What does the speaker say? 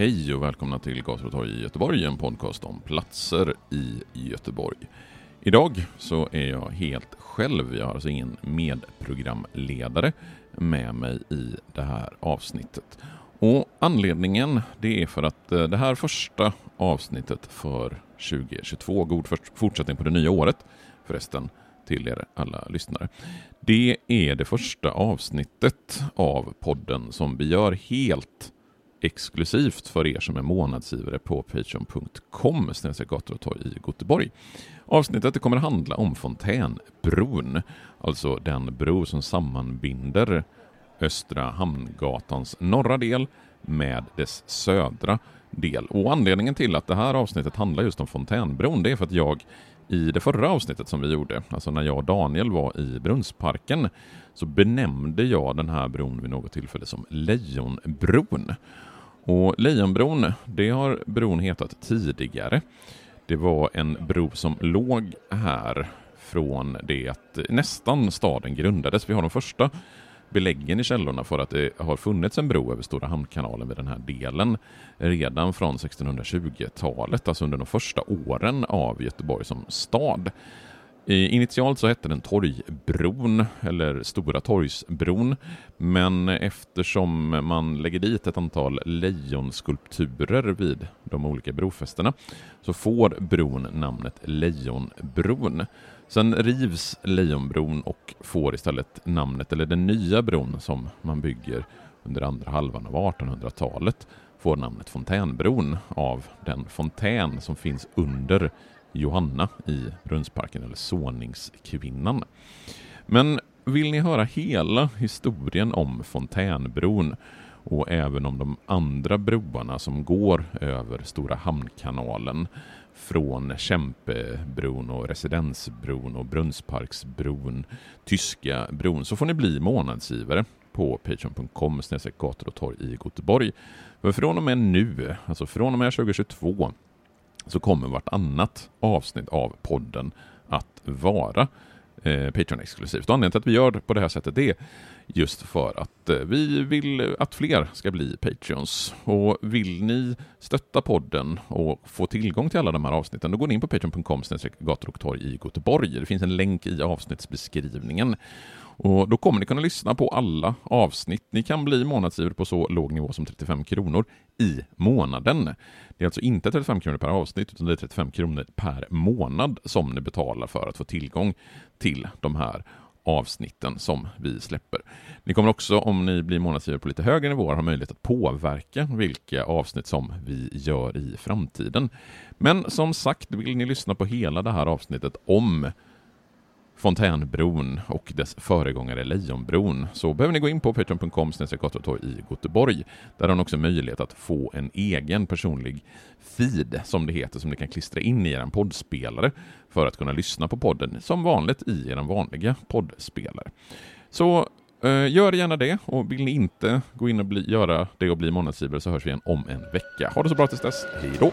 Hej och välkomna till Gator och torg i Göteborg, en podcast om platser i Göteborg. Idag så är jag helt själv, jag har alltså ingen medprogramledare med mig i det här avsnittet. Och anledningen det är för att eh, det här första avsnittet för 2022, god fortsättning på det nya året förresten till er alla lyssnare. Det är det första avsnittet av podden som vi gör helt exklusivt för er som är månadsgivare på patreon.com gator och torg i Göteborg. Avsnittet kommer handla om Fontänbron, alltså den bro som sammanbinder Östra Hamngatans norra del med dess södra del. Och anledningen till att det här avsnittet handlar just om Fontänbron, det är för att jag i det förra avsnittet som vi gjorde, alltså när jag och Daniel var i Brunnsparken, så benämnde jag den här bron vid något tillfälle som Lejonbron. Och Lejonbron, det har bron hetat tidigare. Det var en bro som låg här från det att nästan staden grundades. Vi har de första beläggen i källorna för att det har funnits en bro över Stora Hamnkanalen vid den här delen redan från 1620-talet, alltså under de första åren av Göteborg som stad. Initialt så hette den Torgbron, eller Stora Torgsbron, men eftersom man lägger dit ett antal lejonskulpturer vid de olika brofästena så får bron namnet Lejonbron. Sen rivs Lejonbron och får istället namnet, eller den nya bron som man bygger under andra halvan av 1800-talet, får namnet Fontänbron av den fontän som finns under Johanna i Brunnsparken, eller Såningskvinnan. Men vill ni höra hela historien om Fontänbron och även om de andra broarna som går över Stora Hamnkanalen från Kämpebron och Residensbron och Brunnsparksbron, Tyska bron, så får ni bli månadsgivare på patreon.com gator och torg i Göteborg. För från och med nu, alltså från och med 2022, så kommer vartannat avsnitt av podden att vara eh, Patreon-exklusivt. Anledningen till att vi gör det på det här sättet är just för att eh, vi vill att fler ska bli Patreons. Och vill ni stötta podden och få tillgång till alla de här avsnitten, då går ni in på patreon.com gator och torg i Göteborg. Det finns en länk i avsnittsbeskrivningen. Och då kommer ni kunna lyssna på alla avsnitt. Ni kan bli månadsgivare på så låg nivå som 35 kronor i månaden. Det är alltså inte 35 kronor per avsnitt, utan det är 35 kronor per månad som ni betalar för att få tillgång till de här avsnitten som vi släpper. Ni kommer också, om ni blir månadsgivare på lite högre nivåer, ha möjlighet att påverka vilka avsnitt som vi gör i framtiden. Men som sagt, vill ni lyssna på hela det här avsnittet om Fontänbron och dess föregångare Lejonbron så behöver ni gå in på patreon.com i Göteborg. Där har ni också möjlighet att få en egen personlig feed, som det heter, som ni kan klistra in i er poddspelare för att kunna lyssna på podden som vanligt i er vanliga poddspelare. Så eh, gör gärna det och vill ni inte gå in och bli, göra det och bli månadsgivare så hörs vi igen om en vecka. Ha det så bra tills dess. Hej då!